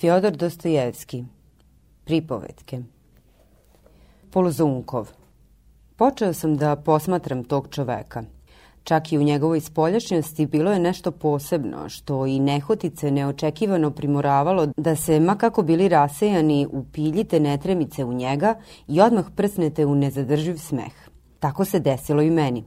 Fjodor Dostojevski Pripovetke Poluzunkov Počeo sam da posmatram tog čoveka. Čak i u njegovoj spoljašnjosti bilo je nešto posebno, što i nehotice neočekivano primoravalo da se, ma kako bili rasejani, upiljite netremice u njega i odmah prsnete u nezadrživ smeh. Tako se desilo i meni.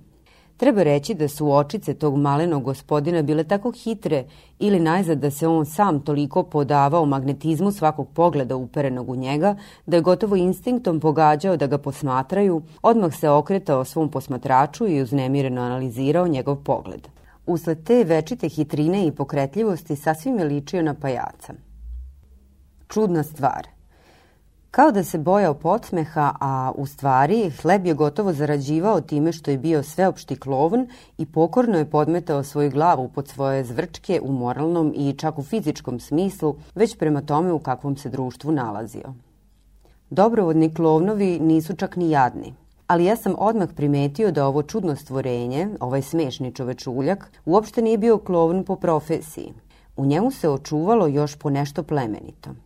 Treba reći da su očice tog malenog gospodina bile tako hitre ili najzad da se on sam toliko podavao magnetizmu svakog pogleda uperenog u njega, da je gotovo instinktom pogađao da ga posmatraju, odmah se okretao svom posmatraču i uznemireno analizirao njegov pogled. Usled te večite hitrine i pokretljivosti sasvim je ličio na pajaca. Čudna stvar. Kao da se bojao podsmeha, a u stvari hleb je gotovo zarađivao time što je bio sveopšti klovn i pokorno je podmetao svoju glavu pod svoje zvrčke u moralnom i čak u fizičkom smislu, već prema tome u kakvom se društvu nalazio. Dobrovodni klovnovi nisu čak ni jadni, ali ja sam odmah primetio da ovo čudno stvorenje, ovaj smešni čovečuljak, uopšte nije bio klovn po profesiji. U njemu se očuvalo još po nešto plemenito –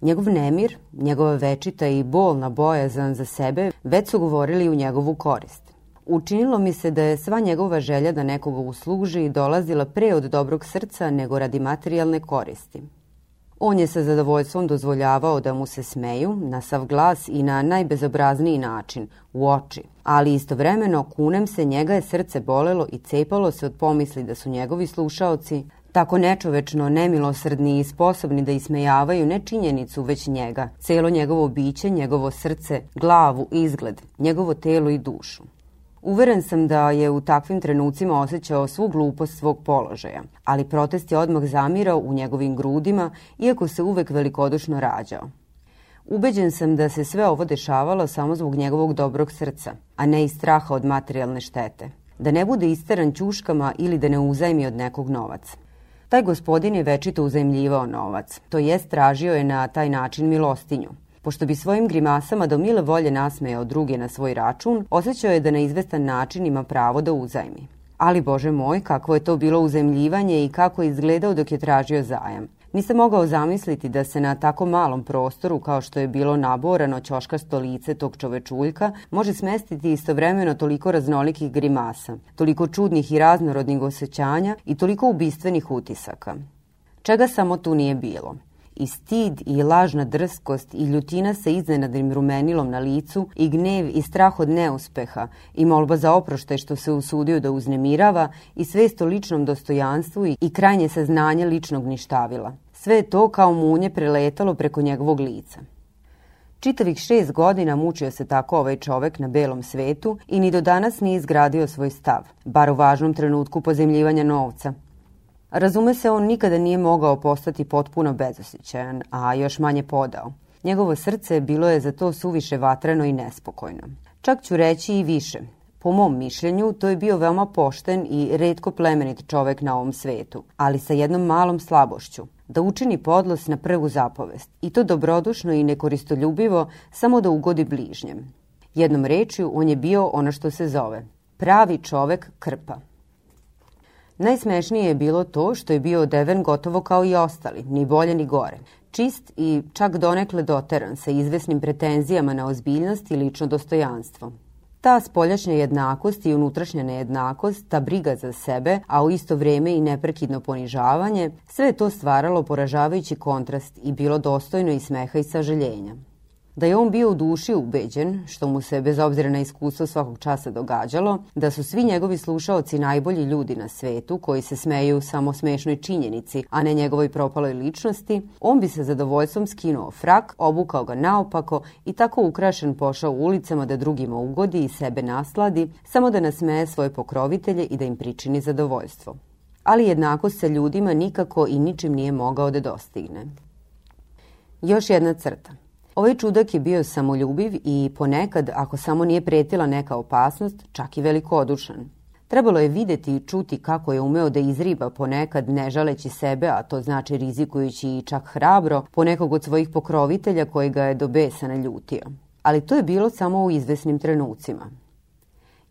Njegov nemir, njegova večita i bolna bojazan za sebe već su govorili u njegovu korist. Učinilo mi se da je sva njegova želja da nekoga usluži dolazila pre od dobrog srca nego radi materijalne koristi. On je sa zadovoljstvom dozvoljavao da mu se smeju na sav glas i na najbezobrazniji način, u oči, ali istovremeno kunem se njega je srce bolelo i cepalo se od pomisli da su njegovi slušaoci tako nečovečno, nemilosrdni i sposobni da ismejavaju ne činjenicu, već njega, celo njegovo biće, njegovo srce, glavu, izgled, njegovo telo i dušu. Uveren sam da je u takvim trenucima osjećao svu glupost svog položaja, ali protest je odmah zamirao u njegovim grudima, iako se uvek velikodušno rađao. Ubeđen sam da se sve ovo dešavalo samo zbog njegovog dobrog srca, a ne iz straha od materijalne štete. Da ne bude isteran ćuškama ili da ne uzajmi od nekog novac. Taj gospodin je večito uzajemljivao novac, to jest tražio je na taj način milostinju. Pošto bi svojim grimasama do mile volje nasmejao druge na svoj račun, osjećao je da na izvestan način ima pravo da uzajmi. Ali, Bože moj, kakvo je to bilo uzemljivanje i kako je izgledao dok je tražio zajam. Nisam mogao zamisliti da se na tako malom prostoru kao što je bilo naborano ćoškasto lice tog čovečuljka može smestiti istovremeno toliko raznolikih grimasa, toliko čudnih i raznorodnih osjećanja i toliko ubistvenih utisaka. Čega samo tu nije bilo – i stid i lažna drskost i ljutina sa iznenadnim rumenilom na licu i gnev i strah od neuspeha i molba za oproštaj što se usudio da uznemirava i svest o ličnom dostojanstvu i krajnje saznanje ličnog ništavila. Sve je to kao munje preletalo preko njegovog lica. Čitavih šest godina mučio se tako ovaj čovek na belom svetu i ni do danas nije izgradio svoj stav, bar u važnom trenutku pozemljivanja novca, Razume se, on nikada nije mogao postati potpuno bezosjećajan, a još manje podao. Njegovo srce bilo je za to suviše vatreno i nespokojno. Čak ću reći i više. Po mom mišljenju, to je bio veoma pošten i redko plemenit čovek na ovom svetu, ali sa jednom malom slabošću, da učini podlos na prvu zapovest, i to dobrodušno i nekoristoljubivo, samo da ugodi bližnjem. Jednom rečju, on je bio ono što se zove pravi čovek krpa. Najsmešnije je bilo to što je bio odeven gotovo kao i ostali, ni bolje ni gore. Čist i čak donekle doteran sa izvesnim pretenzijama na ozbiljnost i lično dostojanstvo. Ta spoljašnja jednakost i unutrašnja nejednakost, ta briga za sebe, a u isto vreme i neprekidno ponižavanje, sve to stvaralo poražavajući kontrast i bilo dostojno i smeha i sažaljenja. Da je on bio u duši ubeđen, što mu se bez obzira na iskustvo svakog časa događalo, da su svi njegovi slušaoci najbolji ljudi na svetu koji se smeju samo smešnoj činjenici, a ne njegovoj propaloj ličnosti, on bi se zadovoljstvom skinuo frak, obukao ga naopako i tako ukrašen pošao ulicama da drugima ugodi i sebe nasladi, samo da nasmeje svoje pokrovitelje i da im pričini zadovoljstvo. Ali jednakost sa ljudima nikako i ničim nije mogao da dostigne. Još jedna crta – Ovaj čudak je bio samoljubiv i ponekad, ako samo nije pretila neka opasnost, čak i velikodušan. Trebalo je videti i čuti kako je umeo da izriba ponekad ne žaleći sebe, a to znači rizikujući i čak hrabro, ponekog od svojih pokrovitelja koji ga je do besa naljutio. Ali to je bilo samo u izvesnim trenucima.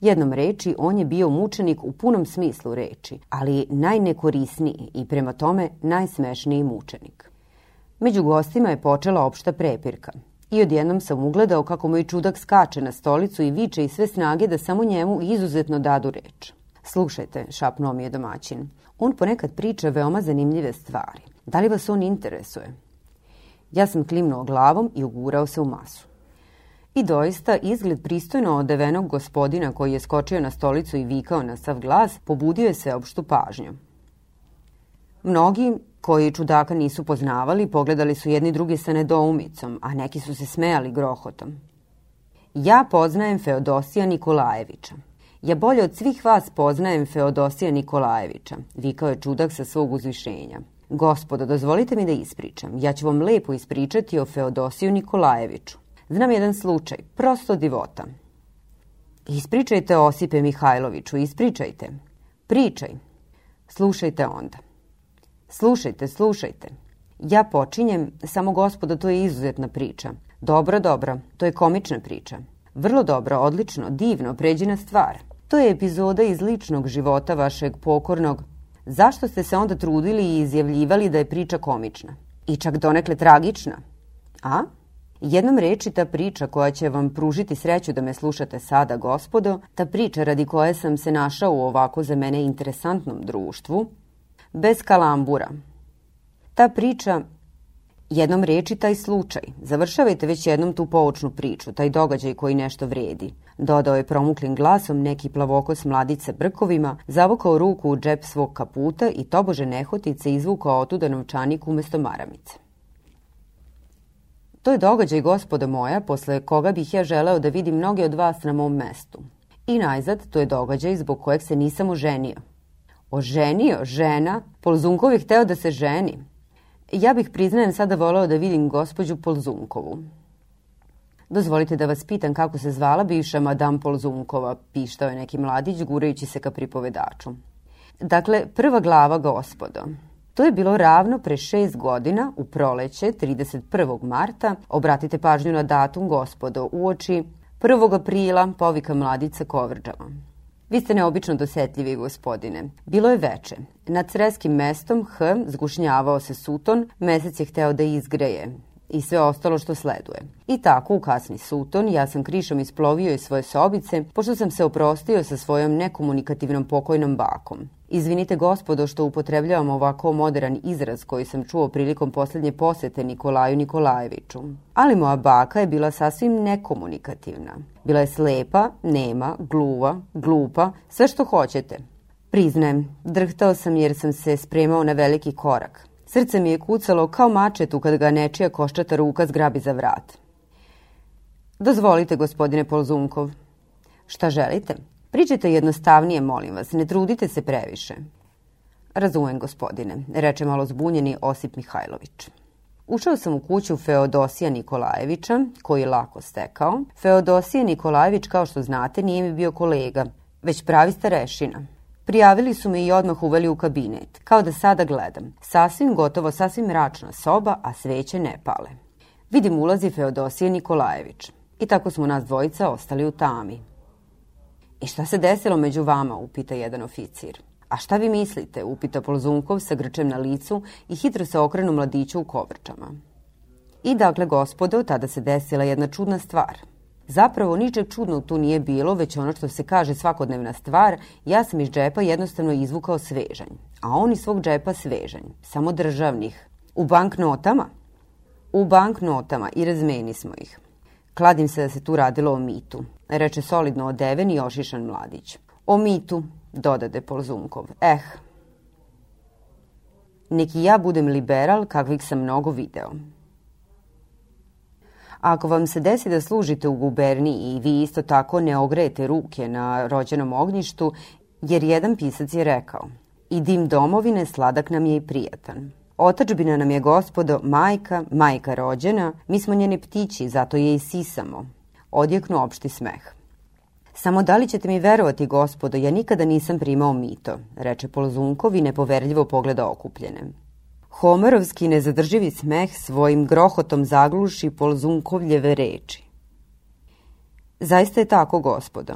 Jednom reči, on je bio mučenik u punom smislu reči, ali najnekorisniji i prema tome najsmešniji mučenik. Među gostima je počela opšta prepirka. I odjednom sam ugledao kako moj čudak skače na stolicu i viče i sve snage da samo njemu izuzetno dadu reč. Slušajte, šapnuo mi je domaćin. On ponekad priča veoma zanimljive stvari. Da li vas on interesuje? Ja sam klimnuo glavom i ugurao se u masu. I doista, izgled pristojno odevenog gospodina koji je skočio na stolicu i vikao na sav glas, pobudio je sveopštu pažnju. Mnogi koji čudaka nisu poznavali, pogledali su jedni drugi sa nedoumicom, a neki su se smejali grohotom. Ja poznajem Feodosija Nikolajevića. Ja bolje od svih vas poznajem Feodosija Nikolajevića, vikao je čudak sa svog uzvišenja. Gospodo, dozvolite mi da ispričam. Ja ću vam lepo ispričati o Feodosiju Nikolajeviću. Znam jedan slučaj, prosto divota. Ispričajte Osipe Mihajloviću, ispričajte. Pričaj. Slušajte onda. Slušajte, slušajte. Ja počinjem, samo gospodo, to je izuzetna priča. Dobro, dobro, to je komična priča. Vrlo dobro, odlično, divno, pređena stvar. To je epizoda iz ličnog života vašeg pokornog. Zašto ste se onda trudili i izjavljivali da je priča komična? I čak donekle tragična? A? Jednom reči ta priča koja će vam pružiti sreću da me slušate sada, gospodo, ta priča radi koje sam se našao u ovako za mene interesantnom društvu, bez kalambura. Ta priča, jednom reči taj slučaj, završavajte već jednom tu poučnu priču, taj događaj koji nešto vredi. Dodao je promuklim glasom neki plavokos mladice brkovima, zavukao ruku u džep svog kaputa i tobože nehotice izvukao otuda novčanik umesto maramice. To je događaj, gospodo moja, posle koga bih ja želeo da vidim mnoge od vas na mom mestu. I najzad, to je događaj zbog kojeg se nisam oženio. Oženio? Žena? Polzunkov je hteo da se ženi. Ja bih, priznajem, sada voleo da vidim gospođu Polzunkovu. Dozvolite da vas pitam kako se zvala bivša madam Polzunkova, pištao je neki mladić, gurajući se ka pripovedaču. Dakle, prva glava, gospodo. To je bilo ravno pre šest godina, u proleće, 31. marta, obratite pažnju na datum, gospodo, uoči 1. aprila, povika mladica Kovrđava. Vi ste neobično dosetljivi, gospodine. Bilo je veče. Nad Creskim mestom H zgušnjavao se suton, mesec je hteo da izgreje i sve ostalo što sleduje. I tako, u kasni suton, ja sam krišom isplovio iz svoje sobice, pošto sam se oprostio sa svojom nekomunikativnom pokojnom bakom. Izvinite gospodo što upotrebljavam ovako modern izraz koji sam čuo prilikom poslednje posete Nikolaju Nikolajeviću. Ali moja baka je bila sasvim nekomunikativna. Bila je slepa, nema, gluva, glupa, sve što hoćete. Priznajem, drhtao sam jer sam se spremao na veliki korak. Srce mi je kucalo kao mačetu kad ga nečija koščata ruka zgrabi za vrat. Dozvolite, gospodine Polzunkov. Šta želite? Pričajte jednostavnije, molim vas, ne trudite se previše. Razumem, gospodine, reče malo zbunjeni Osip Mihajlović. Ušao sam u kuću Feodosija Nikolajevića, koji je lako stekao. Feodosije Nikolajević, kao što znate, nije mi bio kolega, već pravi starešina. Prijavili su me i odmah uveli u kabinet, kao da sada gledam. Sasvim gotovo, sasvim mračna soba, a sveće ne pale. Vidim ulazi Feodosije Nikolajević. I tako smo nas dvojica ostali u tami. I šta se desilo među vama, upita jedan oficir. A šta vi mislite, upita Polzunkov sa grčem na licu i hitro se okrenu mladiću u kovrčama. I dakle, gospodo, tada se desila jedna čudna stvar – Zapravo ničeg čudnog tu nije bilo, već ono što se kaže svakodnevna stvar, ja sam iz džepa jednostavno izvukao svežanj, a on iz svog džepa svežanj, samo državnih. U banknotama? U banknotama i razmeni smo ih. Kladim se da se tu radilo o mitu, reče solidno odeven i ošišan mladić. O mitu, dodade Polzunkov. Eh, neki ja budem liberal kakvih sam mnogo video. Ako vam se desi da služite u guberniji i vi isto tako ne ogrejete ruke na rođenom ognjištu, jer jedan pisac je rekao i dim domovine sladak nam je i prijatan. Otačbina nam je gospodo majka, majka rođena, mi smo njene ptići, zato je i sisamo. Odjeknu opšti smeh. Samo da li ćete mi verovati, gospodo, ja nikada nisam primao mito, reče Polzunkov i nepoverljivo pogleda okupljene. Homerovski nezadrživi smeh svojim grohotom zagluši Polzunkovljeve reči. Zaista je tako, gospodo.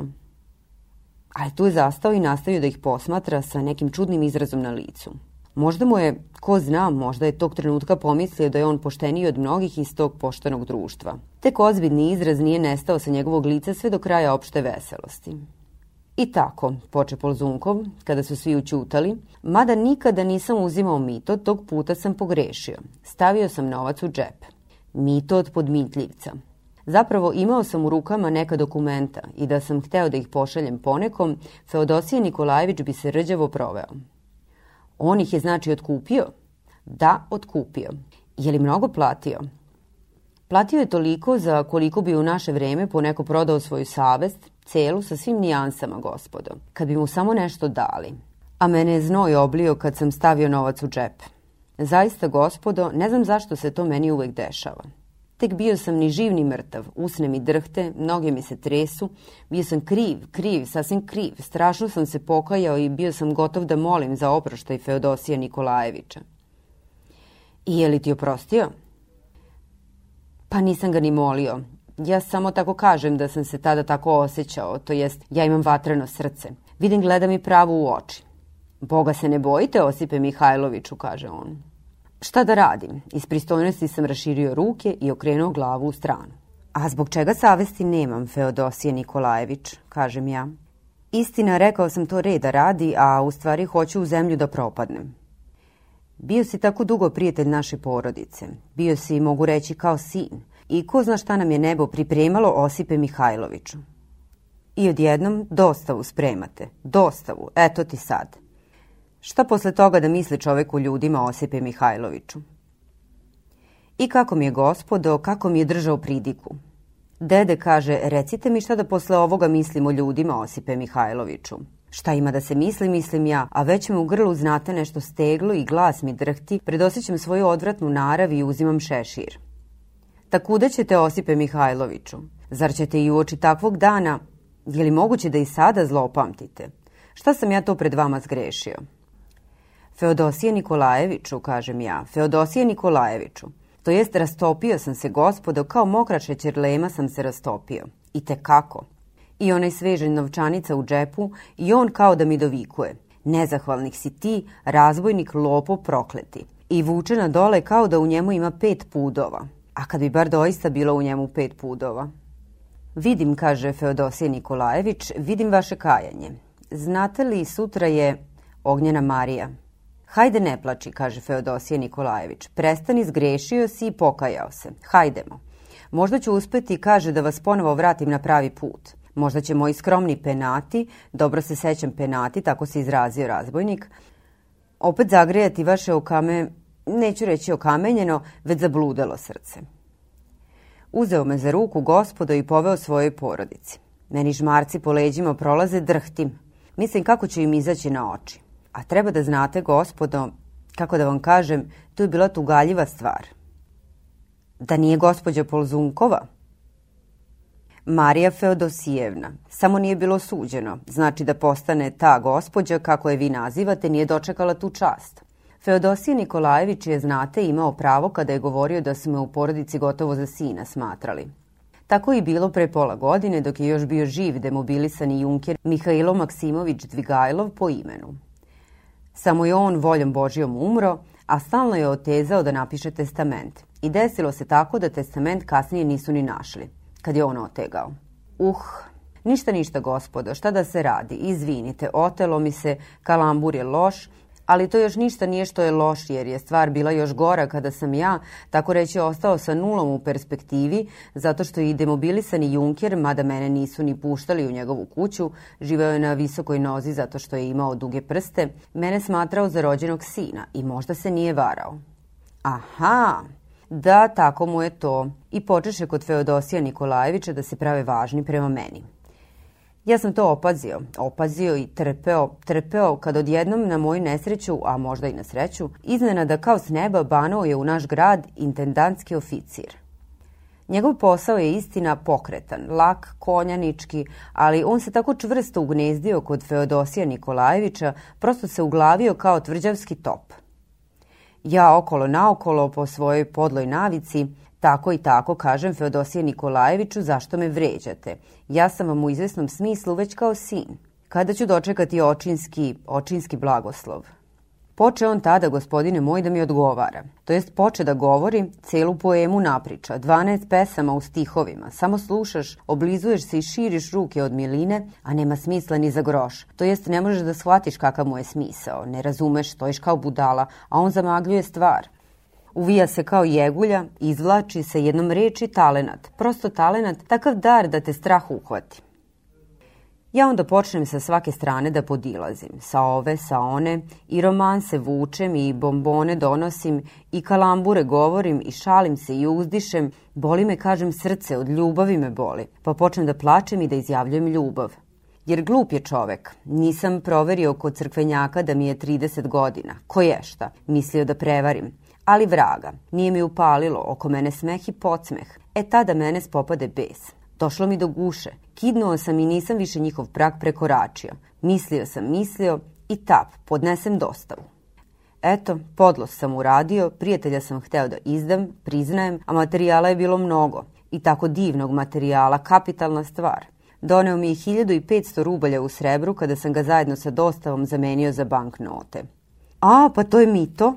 Ali tu je zastao i nastavio da ih posmatra sa nekim čudnim izrazom na licu. Možda mu je, ko zna, možda je tog trenutka pomislio da je on pošteniji od mnogih iz tog poštenog društva. Tek ozbiljni izraz nije nestao sa njegovog lica sve do kraja opšte veselosti. I tako, poče Polzunkov, kada su svi učutali, mada nikada nisam uzimao mito, tog puta sam pogrešio. Stavio sam novac u džep. Mito od podmitljivca. Zapravo imao sam u rukama neka dokumenta i da sam hteo da ih pošaljem ponekom, Feodosije Nikolajević bi se rđavo proveo. On ih je znači otkupio? Da, otkupio. Je li mnogo platio? Platio je toliko za koliko bi u naše vreme poneko prodao svoju savest, celu sa svim nijansama, gospodo, kad bi mu samo nešto dali. A mene je znoj oblio kad sam stavio novac u džep. Zaista, gospodo, ne znam zašto se to meni uvek dešava. Tek bio sam ni živ ni mrtav, usne mi drhte, noge mi se tresu, bio sam kriv, kriv, sasvim kriv, strašno sam se pokajao i bio sam gotov da molim za oproštaj Feodosija Nikolajevića. I je li ti oprostio? Pa nisam ga ni molio. Ja samo tako kažem da sam se tada tako osjećao, to jest ja imam vatreno srce. Vidim gleda mi pravo u oči. Boga se ne bojite, Osipe Mihajloviću, kaže on. Šta da radim? Iz pristojnosti sam raširio ruke i okrenuo glavu u stranu. A zbog čega savesti nemam, Feodosije Nikolajević, kažem ja. Istina, rekao sam to reda radi, a u stvari hoću u zemlju da propadnem. Bio si tako dugo prijatelj naše porodice. Bio si, mogu reći, kao sin. I ko zna šta nam je nebo pripremalo Osipe Mihajloviću. I odjednom dostavu spremate. Dostavu, eto ti sad. Šta posle toga da misli čovek o ljudima Osipe Mihajloviću? I kako mi je gospodo, kako mi je držao pridiku. Dede kaže, recite mi šta da posle ovoga mislim o ljudima Osipe Mihajloviću. Šta ima da se misli, mislim ja, a već me u grlu znate nešto steglo i glas mi drhti, predosjećam svoju odvratnu narav i uzimam šešir. Takuda ćete Osipe Mihajloviću? Zar ćete i u oči takvog dana, je li moguće da i sada zlopamtite? Šta sam ja to pred vama zgrešio? Feodosije Nikolajeviću, kažem ja, Feodosije Nikolajeviću. To jest, rastopio sam se, gospodo, kao mokra šećerlema sam se rastopio. I te kako? I onaj svežanj novčanica u džepu i on kao da mi dovikuje. Nezahvalnik si ti, razbojnik lopo prokleti. I vuče na dole kao da u njemu ima pet pudova. A kad bi bar doista bilo u njemu pet pudova. Vidim, kaže Feodosije Nikolajević, vidim vaše kajanje. Znate li, sutra je Ognjena Marija. Hajde ne plači, kaže Feodosije Nikolajević. Prestani, zgrešio si i pokajao se. Hajdemo. Možda ću uspeti, kaže, da vas ponovo vratim na pravi put. Možda će moji skromni penati, dobro se sećam penati, tako se izrazio razbojnik, opet zagrejati vaše okame, neću reći okamenjeno, već zabludelo srce. Uzeo me za ruku gospodo i poveo svojoj porodici. Meni žmarci po leđima prolaze drhtim. Mislim kako će im izaći na oči. A treba da znate, gospodo, kako da vam kažem, tu je bila tugaljiva stvar. Da nije gospođa Polzunkova? Marija Feodosijevna. Samo nije bilo suđeno. Znači da postane ta gospođa, kako je vi nazivate, nije dočekala tu čast. Feodosije Nikolajević je, znate, imao pravo kada je govorio da su me u porodici gotovo za sina smatrali. Tako i bilo pre pola godine dok je još bio živ demobilisani junker Mihajlo Maksimović Dvigajlov po imenu. Samo je on voljom Božijom umro, a stalno je otezao da napiše testament. I desilo se tako da testament kasnije nisu ni našli, kad je on otegao. Uh, ništa ništa gospodo, šta da se radi, izvinite, otelo mi se, kalambur je loš, ali to još ništa nije što je loš, jer je stvar bila još gora kada sam ja, tako reći, ostao sa nulom u perspektivi, zato što i demobilisani Junker, mada mene nisu ni puštali u njegovu kuću, živeo je na visokoj nozi zato što je imao duge prste, mene smatrao za rođenog sina i možda se nije varao. Aha, da, tako mu je to. I počeše kod Feodosija Nikolajevića da se prave važni prema meni. Ja sam to opazio, opazio i trpeo, trpeo kad odjednom na moju nesreću, a možda i na sreću, iznenada kao s neba banuo je u naš grad intendantski oficir. Njegov posao je istina pokretan, lak, konjanički, ali on se tako čvrsto ugnezdio kod Feodosija Nikolajevića, prosto se uglavio kao tvrđavski top. Ja okolo naokolo po svojoj podloj navici Tako i tako kažem Feodosije Nikolajeviću zašto me vređate. Ja sam vam u izvesnom smislu već kao sin. Kada ću dočekati očinski, očinski blagoslov? Poče on tada, gospodine moj, da mi odgovara. To jest poče da govori, celu poemu napriča, 12 pesama u stihovima. Samo slušaš, oblizuješ se i širiš ruke od miline, a nema smisla ni za groš. To jest ne možeš da shvatiš kakav mu je smisao. Ne razumeš, stojiš kao budala, a on zamagljuje stvar. Uvija se kao jegulja, izvlači se jednom reči talenat. Prosto talenat, takav dar da te strah uhvati. Ja onda počnem sa svake strane da podilazim, sa ove, sa one, i romanse vučem i bombone donosim i kalambure govorim i šalim se i uzdišem, boli me, kažem, srce, od ljubavi me boli, pa počnem da plačem i da izjavljujem ljubav. Jer glup je čovek. Nisam proverio kod crkvenjaka da mi je 30 godina. Ko je šta? Mislio da prevarim. Ali vraga, nije mi upalilo, oko mene smeh i podsmeh. E tada mene spopade bes. Došlo mi do guše. Kidnuo sam i nisam više njihov prag prekoračio. Mislio sam, mislio i tap, podnesem dostavu. Eto, podlost sam uradio, prijatelja sam hteo da izdam, priznajem, a materijala je bilo mnogo. I tako divnog materijala, kapitalna stvar. Doneo mi je 1500 rubalja u srebru kada sam ga zajedno sa dostavom zamenio za banknote. A, pa to je mito?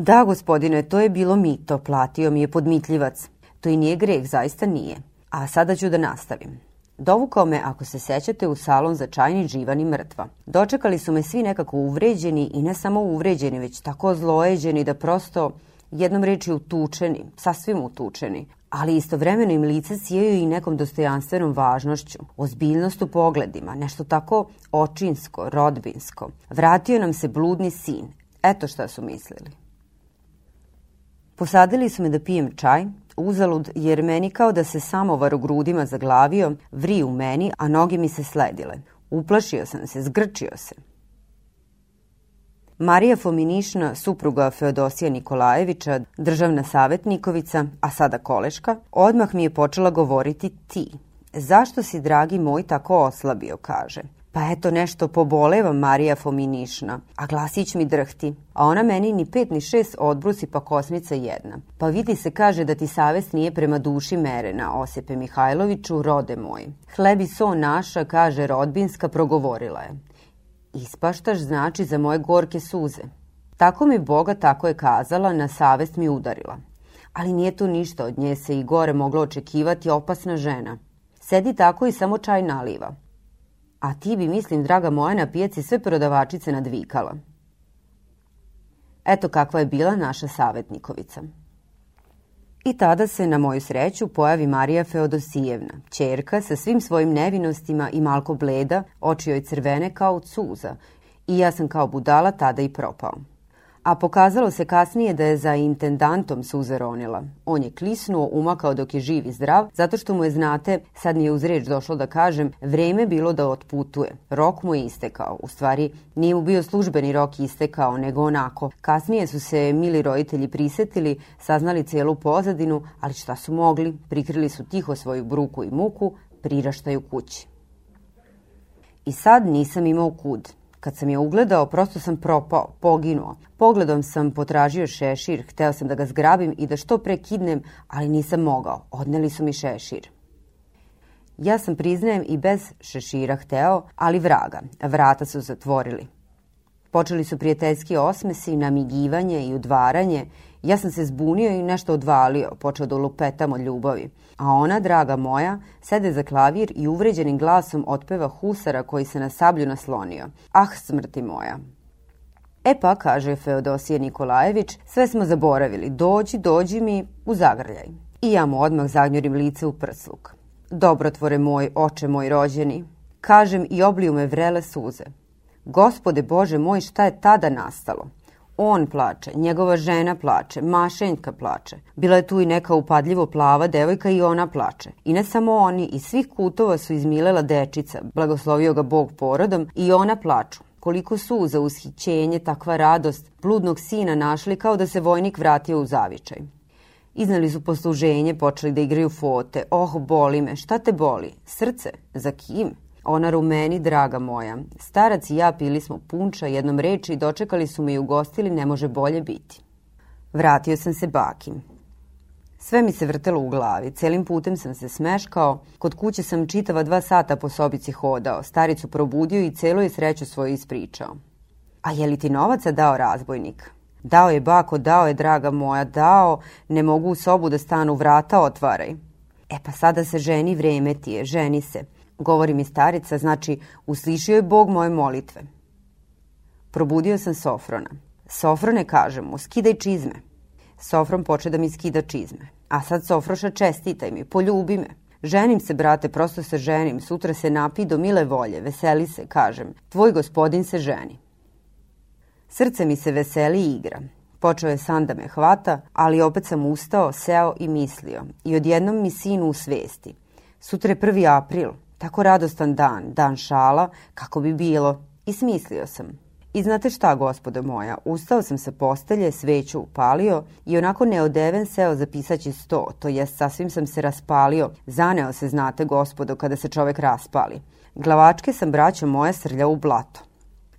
Da, gospodine, to je bilo mito, platio mi je podmitljivac. To i nije greh, zaista nije. A sada ću da nastavim. Dovukao me, ako se sećate, u salon za čajni živan i mrtva. Dočekali su me svi nekako uvređeni i ne samo uvređeni, već tako zlojeđeni da prosto jednom reči utučeni, sasvim utučeni, ali istovremeno im lice sijaju i nekom dostojanstvenom važnošću, ozbiljnost u pogledima, nešto tako očinsko, rodbinsko. Vratio nam se bludni sin. Eto šta su mislili. Posadili su me da pijem čaj, uzalud, jer meni kao da se samovar u grudima zaglavio, vri u meni, a noge mi se sledile. Uplašio sam se, zgrčio se. Marija Fominišna, supruga Feodosija Nikolajevića, državna savetnikovica, a sada koleška, odmah mi je počela govoriti ti. Zašto si, dragi moj, tako oslabio, kaže. Pa eto nešto poboleva Marija Fominišna, a glasić mi drhti. A ona meni ni pet ni šest odbrusi pa kosmica jedna. Pa vidi se kaže da ti savest nije prema duši merena, Osepe Mihajloviću, rode moj. Hleb i so naša, kaže rodbinska, progovorila je. Ispaštaš znači za moje gorke suze. Tako mi Boga tako je kazala, na savest mi udarila. Ali nije tu ništa, od nje se i gore moglo očekivati opasna žena. Sedi tako i samo čaj naliva. A ti bi, mislim, draga moja, na pijaci sve prodavačice nadvikala. Eto kakva je bila naša savetnikovica. I tada se, na moju sreću, pojavi Marija Feodosijevna, čerka sa svim svojim nevinostima i malko bleda, oči joj crvene kao od suza, i ja sam kao budala tada i propao a pokazalo se kasnije da je za intendantom suze ronila. On je klisnuo, umakao dok je živ i zdrav, zato što mu je, znate, sad mi je uz reč došlo da kažem, vreme bilo da otputuje. Rok mu je istekao. U stvari, nije mu bio službeni rok istekao, nego onako. Kasnije su se mili roditelji prisetili, saznali celu pozadinu, ali šta su mogli, prikrili su tiho svoju bruku i muku, priraštaju kući. I sad nisam imao kud. Kad sam je ugledao, prosto sam propao, poginuo. Pogledom sam potražio šešir, hteo sam da ga zgrabim i da što pre kidnem, ali nisam mogao. Odneli su mi šešir. Ja sam, priznajem, i bez šešira hteo, ali vraga. Vrata su zatvorili. Počeli su prijateljski osmesi, namigivanje i udvaranje. Ja sam se zbunio i nešto odvalio, počeo da lupetam od ljubavi. A ona, draga moja, sede za klavir i uvređenim glasom otpeva husara koji se na sablju naslonio. Ah, smrti moja! E pa, kaže Feodosije Nikolajević, sve smo zaboravili, dođi, dođi mi u zagrljaj. I ja mu odmah zagnjurim lice u prsluk. Dobrotvore moj, oče moj rođeni, kažem i obliju me vrele suze. Gospode Bože moj, šta je tada nastalo? On plače, njegova žena plače, Mašenjka plače. Bila je tu i neka upadljivo plava devojka i ona plače. I ne samo oni, iz svih kutova su izmilela dečica, blagoslovio ga Bog porodom, i ona plaču. Koliko suza, ushićenje, takva radost, bludnog sina našli kao da se vojnik vratio u zavičaj. Iznali su posluženje, počeli da igraju fote. Oh, boli me, šta te boli? Srce? Za kim? Ona rumeni, draga moja. Starac i ja pili smo punča jednom reči i dočekali su me i ugostili, ne može bolje biti. Vratio sam se bakim. Sve mi se vrtelo u glavi, celim putem sam se smeškao, kod kuće sam čitava dva sata po sobici hodao, staricu probudio i celo je sreću svoju ispričao. A je li ti novaca dao razbojnik? Dao je bako, dao je draga moja, dao, ne mogu u sobu da stanu, vrata otvaraj. E pa sada se ženi, vreme ti je, ženi se. Govori mi starica, znači uslišio je Bog moje molitve. Probudio sam Sofrona. Sofrone, kažem mu, skidaj čizme. Sofron poče da mi skida čizme. A sad Sofroša čestitaj mi, poljubi me. Ženim se, brate, prosto se ženim, sutra se napi do mile volje, veseli se, kažem. Tvoj gospodin se ženi. Srce mi se veseli i igra. Počeo je san da me hvata, ali opet sam ustao, seo i mislio. I odjednom mi sinu u svesti. Sutra je 1. april, tako radostan dan, dan šala, kako bi bilo. I smislio sam. I znate šta, gospodo moja, ustao sam sa postelje, sveću upalio i onako neodeven seo za pisaći sto, to jest sasvim sam se raspalio. Zaneo se, znate, gospodo, kada se čovek raspali. Glavačke sam, braćo moja, srljao u blato.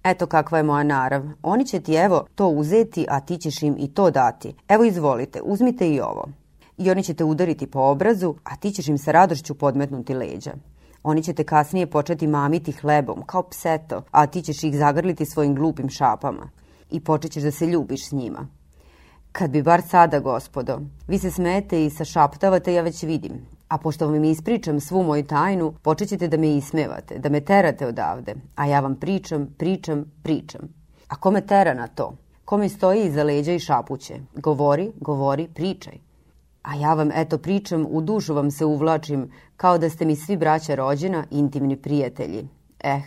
Eto kakva je moja narav. Oni će ti evo to uzeti, a ti ćeš im i to dati. Evo izvolite, uzmite i ovo. I oni će te udariti po obrazu, a ti ćeš im sa radošću podmetnuti leđa. Oni će te kasnije početi mamiti hlebom, kao pseto, a ti ćeš ih zagrliti svojim glupim šapama. I počećeš da se ljubiš s njima. Kad bi bar sada, gospodo, vi se smete i sašaptavate, ja već vidim. A pošto vam ispričam svu moju tajnu, počećete da me ismevate, da me terate odavde. A ja vam pričam, pričam, pričam. A ko me tera na to? Ko mi stoji iza leđa i šapuće? Govori, govori, pričaj. A ja vam eto pričam, u dušu vam se uvlačim, kao da ste mi svi braća rođena, intimni prijatelji. Eh.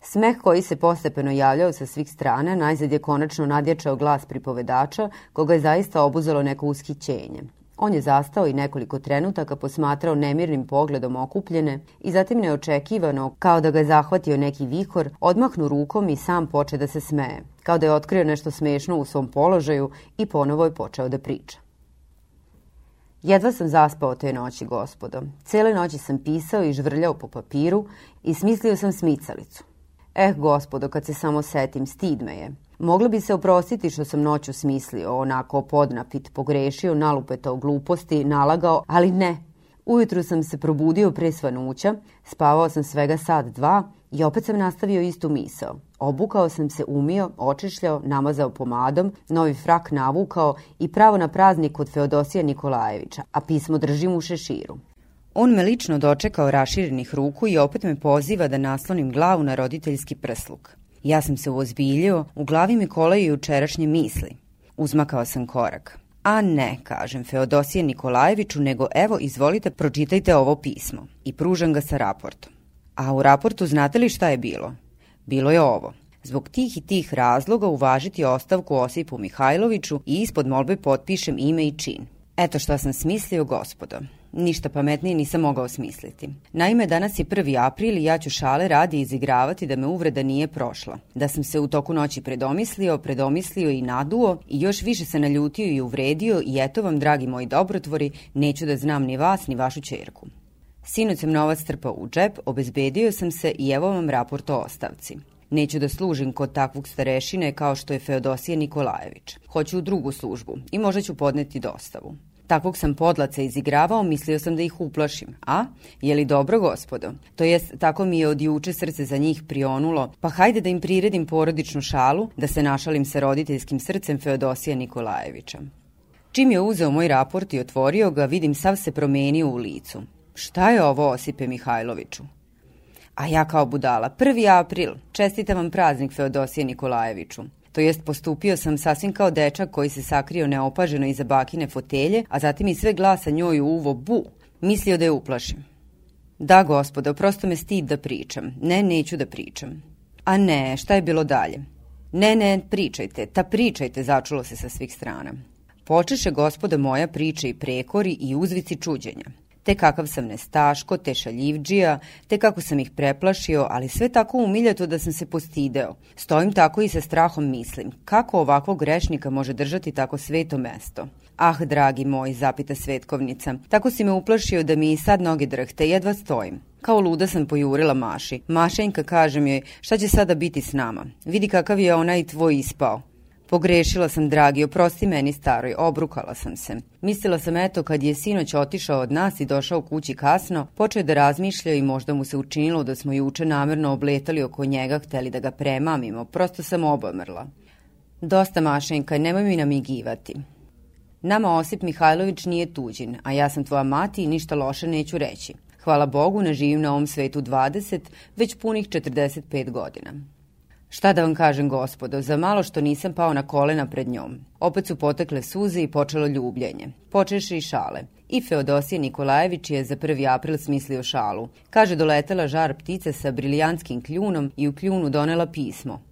Smeh koji se postepeno javljao sa svih strana, najzad je konačno nadjačao glas pripovedača, koga je zaista obuzelo neko ushićenje. On je zastao i nekoliko trenutaka posmatrao nemirnim pogledom okupljene i zatim neočekivano, kao da ga je zahvatio neki vihor, odmahnu rukom i sam poče da se smeje, kao da je otkrio nešto smešno u svom položaju i ponovo je počeo da priča. Jedva sam zaspao te noći, gospodo. Cele noći sam pisao i žvrljao po papiru i smislio sam smicalicu. Eh, gospodo, kad se samo setim, stid me je. Moglo bi se oprostiti što sam noću smislio, onako podnapit, pogrešio, nalupetao gluposti, nalagao, ali ne. Ujutru sam se probudio pre svanuća, spavao sam svega sat, dva i opet sam nastavio istu misao. Obukao sam se, umio, očišljao, namazao pomadom, novi frak navukao i pravo na praznik kod Feodosija Nikolajevića, a pismo držim u šeširu. On me lično dočekao raširenih ruku i opet me poziva da naslonim glavu na roditeljski prsluk. Ja sam se uozbiljio, u glavi mi kolaju jučerašnje misli. Uzmakao sam korak. A ne, kažem Feodosije Nikolajeviću, nego evo, izvolite, pročitajte ovo pismo. I pružam ga sa raportom. A u raportu znate li šta je bilo? Bilo je ovo. Zbog tih i tih razloga uvažiti ostavku Osipu Mihajloviću i ispod molbe potpišem ime i čin. Eto šta sam smislio, gospodo. Ništa pametnije nisam mogao smisliti. Naime, danas je 1. april i ja ću šale radi izigravati da me uvreda nije prošla. Da sam se u toku noći predomislio, predomislio i naduo i još više se naljutio i uvredio i eto vam, dragi moji dobrotvori, neću da znam ni vas ni vašu čerku. Sinoć sam novac trpao u džep, obezbedio sam se i evo vam raport o ostavci. Neću da služim kod takvog starešine kao što je Feodosije Nikolajević. Hoću u drugu službu i možda ću podneti dostavu. Takvog sam podlaca izigravao, mislio sam da ih uplašim. A? Je li dobro, gospodo? To jest, tako mi je od juče srce za njih prionulo, pa hajde da im priredim porodičnu šalu, da se našalim sa roditeljskim srcem Feodosija Nikolajevića. Čim je uzeo moj raport i otvorio ga, vidim sav se promenio u licu. Šta je ovo, Osipe Mihajloviću? A ja kao budala, 1. april, čestitam vam praznik Feodosije Nikolajeviću. To jest postupio sam sasvim kao dečak koji se sakrio neopaženo iza bakine fotelje, a zatim i sve glasa njoj u uvo bu, mislio da je uplašim. Da, gospodo, prosto me stid da pričam. Ne, neću da pričam. A ne, šta je bilo dalje? Ne, ne, pričajte, ta pričajte, začulo se sa svih strana. Počeše gospoda moja priče i prekori i uzvici čuđenja te kakav sam nestaško, te šaljivđija, te kako sam ih preplašio, ali sve tako umiljato da sam se postideo. Stojim tako i sa strahom mislim, kako ovakvog grešnika može držati tako sveto mesto? Ah, dragi moj, zapita Svetkovnica, tako si me uplašio da mi i sad noge drhte, jedva stojim. Kao luda sam pojurila Maši. Mašenjka kažem joj, šta će sada biti s nama? Vidi kakav je onaj tvoj ispao. Pogrešila sam, dragi, oprosti meni staroj, obrukala sam se. Mislila sam, eto, kad je sinoć otišao od nas i došao kući kasno, počeo da razmišlja i možda mu se učinilo da smo juče namerno obletali oko njega, hteli da ga premamimo, prosto sam obomrla. Dosta Mašenka, nemoj mi namigivati. Nama Osip Mihajlović nije tuđin, a ja sam tvoja mati i ništa loše neću reći. Hvala Bogu, ne živim na ovom svetu 20, već punih 45 godina. Šta da vam kažem, gospodo, za malo što nisam pao na kolena pred njom. Opet su potekle suze i počelo ljubljenje. Počeše i šale. I Feodosije Nikolajević je za 1. april smislio šalu. Kaže doletela žar ptice sa briljanskim kljunom i u kljunu donela pismo.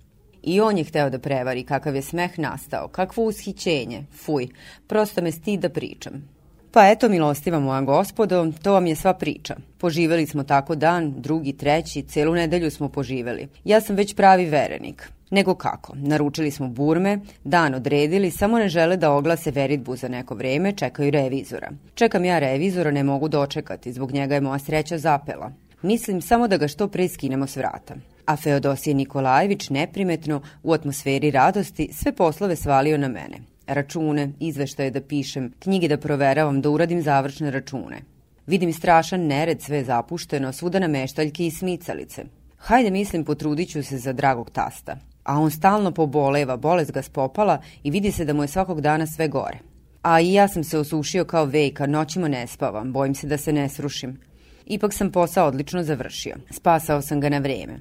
I on je hteo da prevari kakav je smeh nastao, kakvo ushićenje, fuj, prosto me stid da pričam. Pa eto, milostiva moja gospodo, to vam je sva priča. Poživeli smo tako dan, drugi, treći, celu nedelju smo poživeli. Ja sam već pravi verenik. Nego kako? Naručili smo burme, dan odredili, samo ne žele da oglase veritbu za neko vreme, čekaju revizora. Čekam ja revizora, ne mogu dočekati, zbog njega je moja sreća zapela. Mislim samo da ga što pre skinemo s vrata. A Feodosije Nikolajević neprimetno, u atmosferi radosti, sve poslove svalio na mene račune, izveštaje da pišem, knjige da proveravam, da uradim završne račune. Vidim strašan nered, sve zapušteno, svuda nameštaljke i smicalice. Hajde mislim potrudit ću se za dragog tasta. A on stalno poboleva, bolest ga spopala i vidi se da mu je svakog dana sve gore. A i ja sam se osušio kao vejka, noćima ne spavam, bojim se da se ne srušim. Ipak sam posao odlično završio. Spasao sam ga na vreme.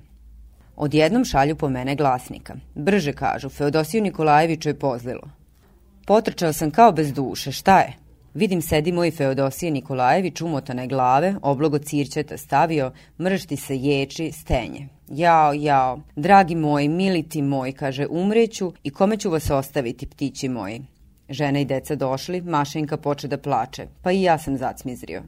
Odjednom šalju po mene glasnika. Brže kažu, Feodosiju Nikolajeviću je pozlilo. Potrčao sam kao bez duše, šta je? Vidim sedi moj Feodosije Nikolajević umotane glave, oblogo cirćeta stavio, mršti se ječi, stenje. Jao, jao, dragi moj, mili ti moj, kaže, umreću i kome ću vas ostaviti, ptići moji? Žena i deca došli, Mašenka poče da plače, pa i ja sam zacmizrio.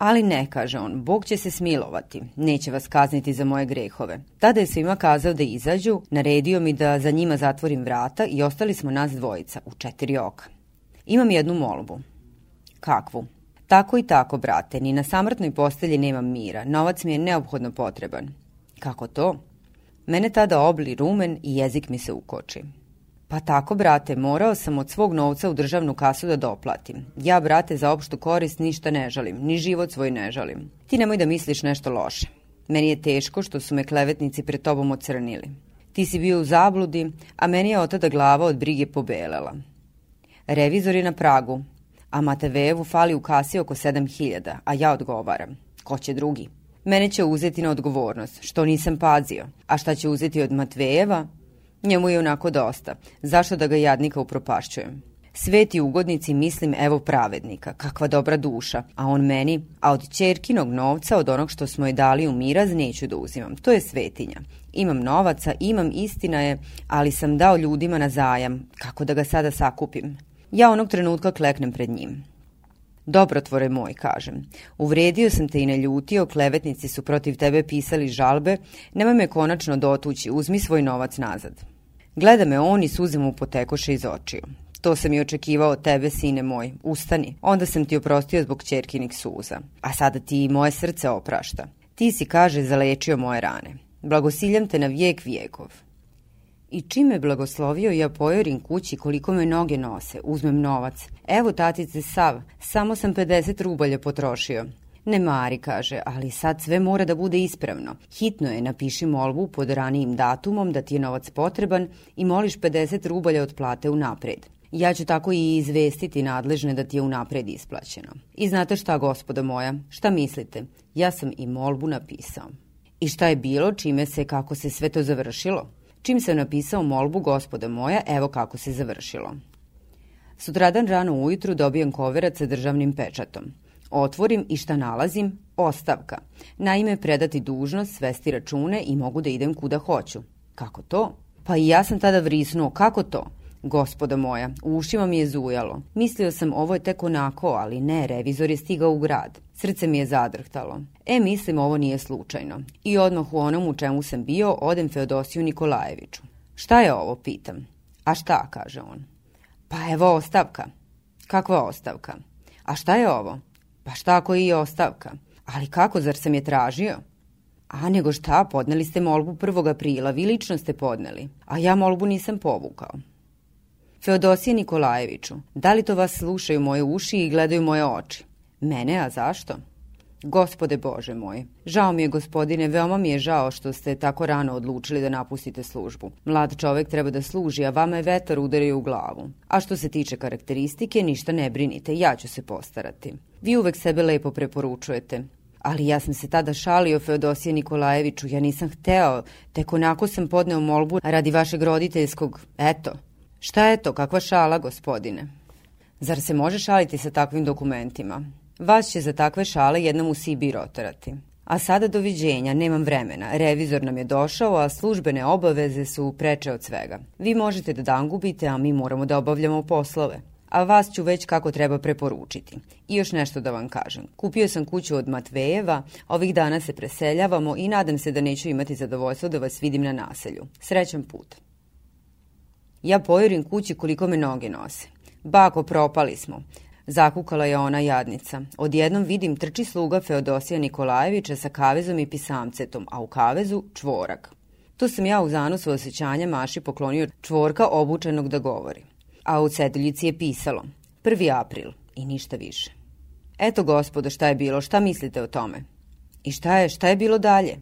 Ali ne, kaže on, Bog će se smilovati, neće vas kazniti za moje grehove. Tada je svima kazao da izađu, naredio mi da za njima zatvorim vrata i ostali smo nas dvojica, u četiri oka. Imam jednu molbu. Kakvu? Tako i tako, brate, ni na samrtnoj postelji nemam mira, novac mi je neophodno potreban. Kako to? Mene tada obli rumen i jezik mi se ukoči. Pa tako, brate, morao sam od svog novca u državnu kasu da doplatim. Ja, brate, za opštu korist ništa ne žalim, ni život svoj ne žalim. Ti nemoj da misliš nešto loše. Meni je teško što su me klevetnici pred tobom ocrnili. Ti si bio u zabludi, a meni je od tada glava od brige pobelela. Revizor je na pragu, a Matevejevu fali u kasi oko 7000, a ja odgovaram. Ko će drugi? Mene će uzeti na odgovornost, što nisam pazio. A šta će uzeti od Matvejeva, Njemu je onako dosta. Zašto da ga jadnika upropašćujem? Sveti ugodnici mislim evo pravednika, kakva dobra duša, a on meni, a od čerkinog novca, od onog što smo je dali u miraz, neću da uzimam. To je svetinja. Imam novaca, imam istina je, ali sam dao ljudima na zajam. Kako da ga sada sakupim? Ja onog trenutka kleknem pred njim. Dobrotvore moj, kažem. Uvredio sam te i ne ljutio, klevetnici su protiv tebe pisali žalbe, nemoj me konačno dotući, uzmi svoj novac nazad. Gleda me on i suze mu potekoše iz očiju. To sam i očekivao od tebe, sine moj. Ustani. Onda sam ti oprostio zbog čerkinih suza. A sada ti i moje srce oprašta. Ti si, kaže, zalečio moje rane. Blagosiljam te na vijek vijekov. I čim me blagoslovio, ja pojorim kući koliko me noge nose, uzmem novac. Evo, tatice, sav, samo sam 50 rubalja potrošio. Ne mari, kaže, ali sad sve mora da bude ispravno. Hitno je, napiši molbu pod ranijim datumom da ti je novac potreban i moliš 50 rubalja od plate u napred. Ja ću tako i izvestiti nadležne da ti je unapred isplaćeno. I znate šta, gospodo moja, šta mislite? Ja sam i molbu napisao. I šta je bilo, čime se, kako se sve to završilo? Čim sam napisao molbu gospoda moja, evo kako se završilo. Sutradan rano ujutru dobijem koverac sa državnim pečatom. Otvorim i šta nalazim? Ostavka. Naime, predati dužnost, svesti račune i mogu da idem kuda hoću. Kako to? Pa i ja sam tada vrisnuo, kako to? Gospoda moja, u ušima mi je zujalo. Mislio sam ovo je tek onako, ali ne, revizor je stigao u grad. Srce mi je zadrhtalo. E, mislim, ovo nije slučajno. I odmah u onom u čemu sam bio, odem Feodosiju Nikolajeviću. Šta je ovo, pitam. A šta, kaže on. Pa evo ostavka. Kakva ostavka? A šta je ovo? Pa šta ako i ostavka? Ali kako, zar sam je tražio? A nego šta, podneli ste molbu 1. aprila, vi lično ste podneli, a ja molbu nisam povukao. Feodosije Nikolajeviću, da li to vas slušaju moje uši i gledaju moje oči? Mene, a zašto? Gospode Bože moj, žao mi je gospodine, veoma mi je žao što ste tako rano odlučili da napustite službu. Mlad čovek treba da služi, a vama je vetar udario u glavu. A što se tiče karakteristike, ništa ne brinite, ja ću se postarati. Vi uvek sebe lepo preporučujete. Ali ja sam se tada šalio Feodosije Nikolajeviću, ja nisam hteo, tek onako sam podneo molbu radi vašeg roditeljskog, eto. Šta je to, kakva šala, gospodine? Zar se može šaliti sa takvim dokumentima? Vas će za takve šale jednom u Sibir otarati. A sada doviđenja, nemam vremena. Revizor nam je došao, a službene obaveze su preče od svega. Vi možete da dan gubite, a mi moramo da obavljamo poslove. A vas ću već kako treba preporučiti. I još nešto da vam kažem. Kupio sam kuću od Matvejeva, ovih dana se preseljavamo i nadam se da neću imati zadovoljstvo da vas vidim na naselju. Srećan put. Ja pojurim kući koliko me noge nose. Bako, propali smo. Zakukala je ona jadnica. Odjednom vidim trči sluga Feodosija Nikolajevića sa kavezom i pisamcetom, a u kavezu čvorak. Tu sam ja u zanosu osjećanja Maši poklonio čvorka obučenog da govori. A u ceduljici je pisalo 1. april i ništa više. Eto gospodo šta je bilo, šta mislite o tome? I šta je, šta je bilo dalje?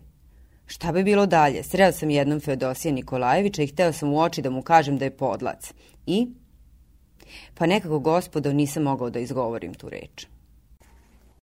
Šta bi bilo dalje? Sreo sam jednom Feodosija Nikolajevića i hteo sam u oči da mu kažem da je podlac. I Pa nekako, gospodo, nisam mogao da izgovorim tu reč.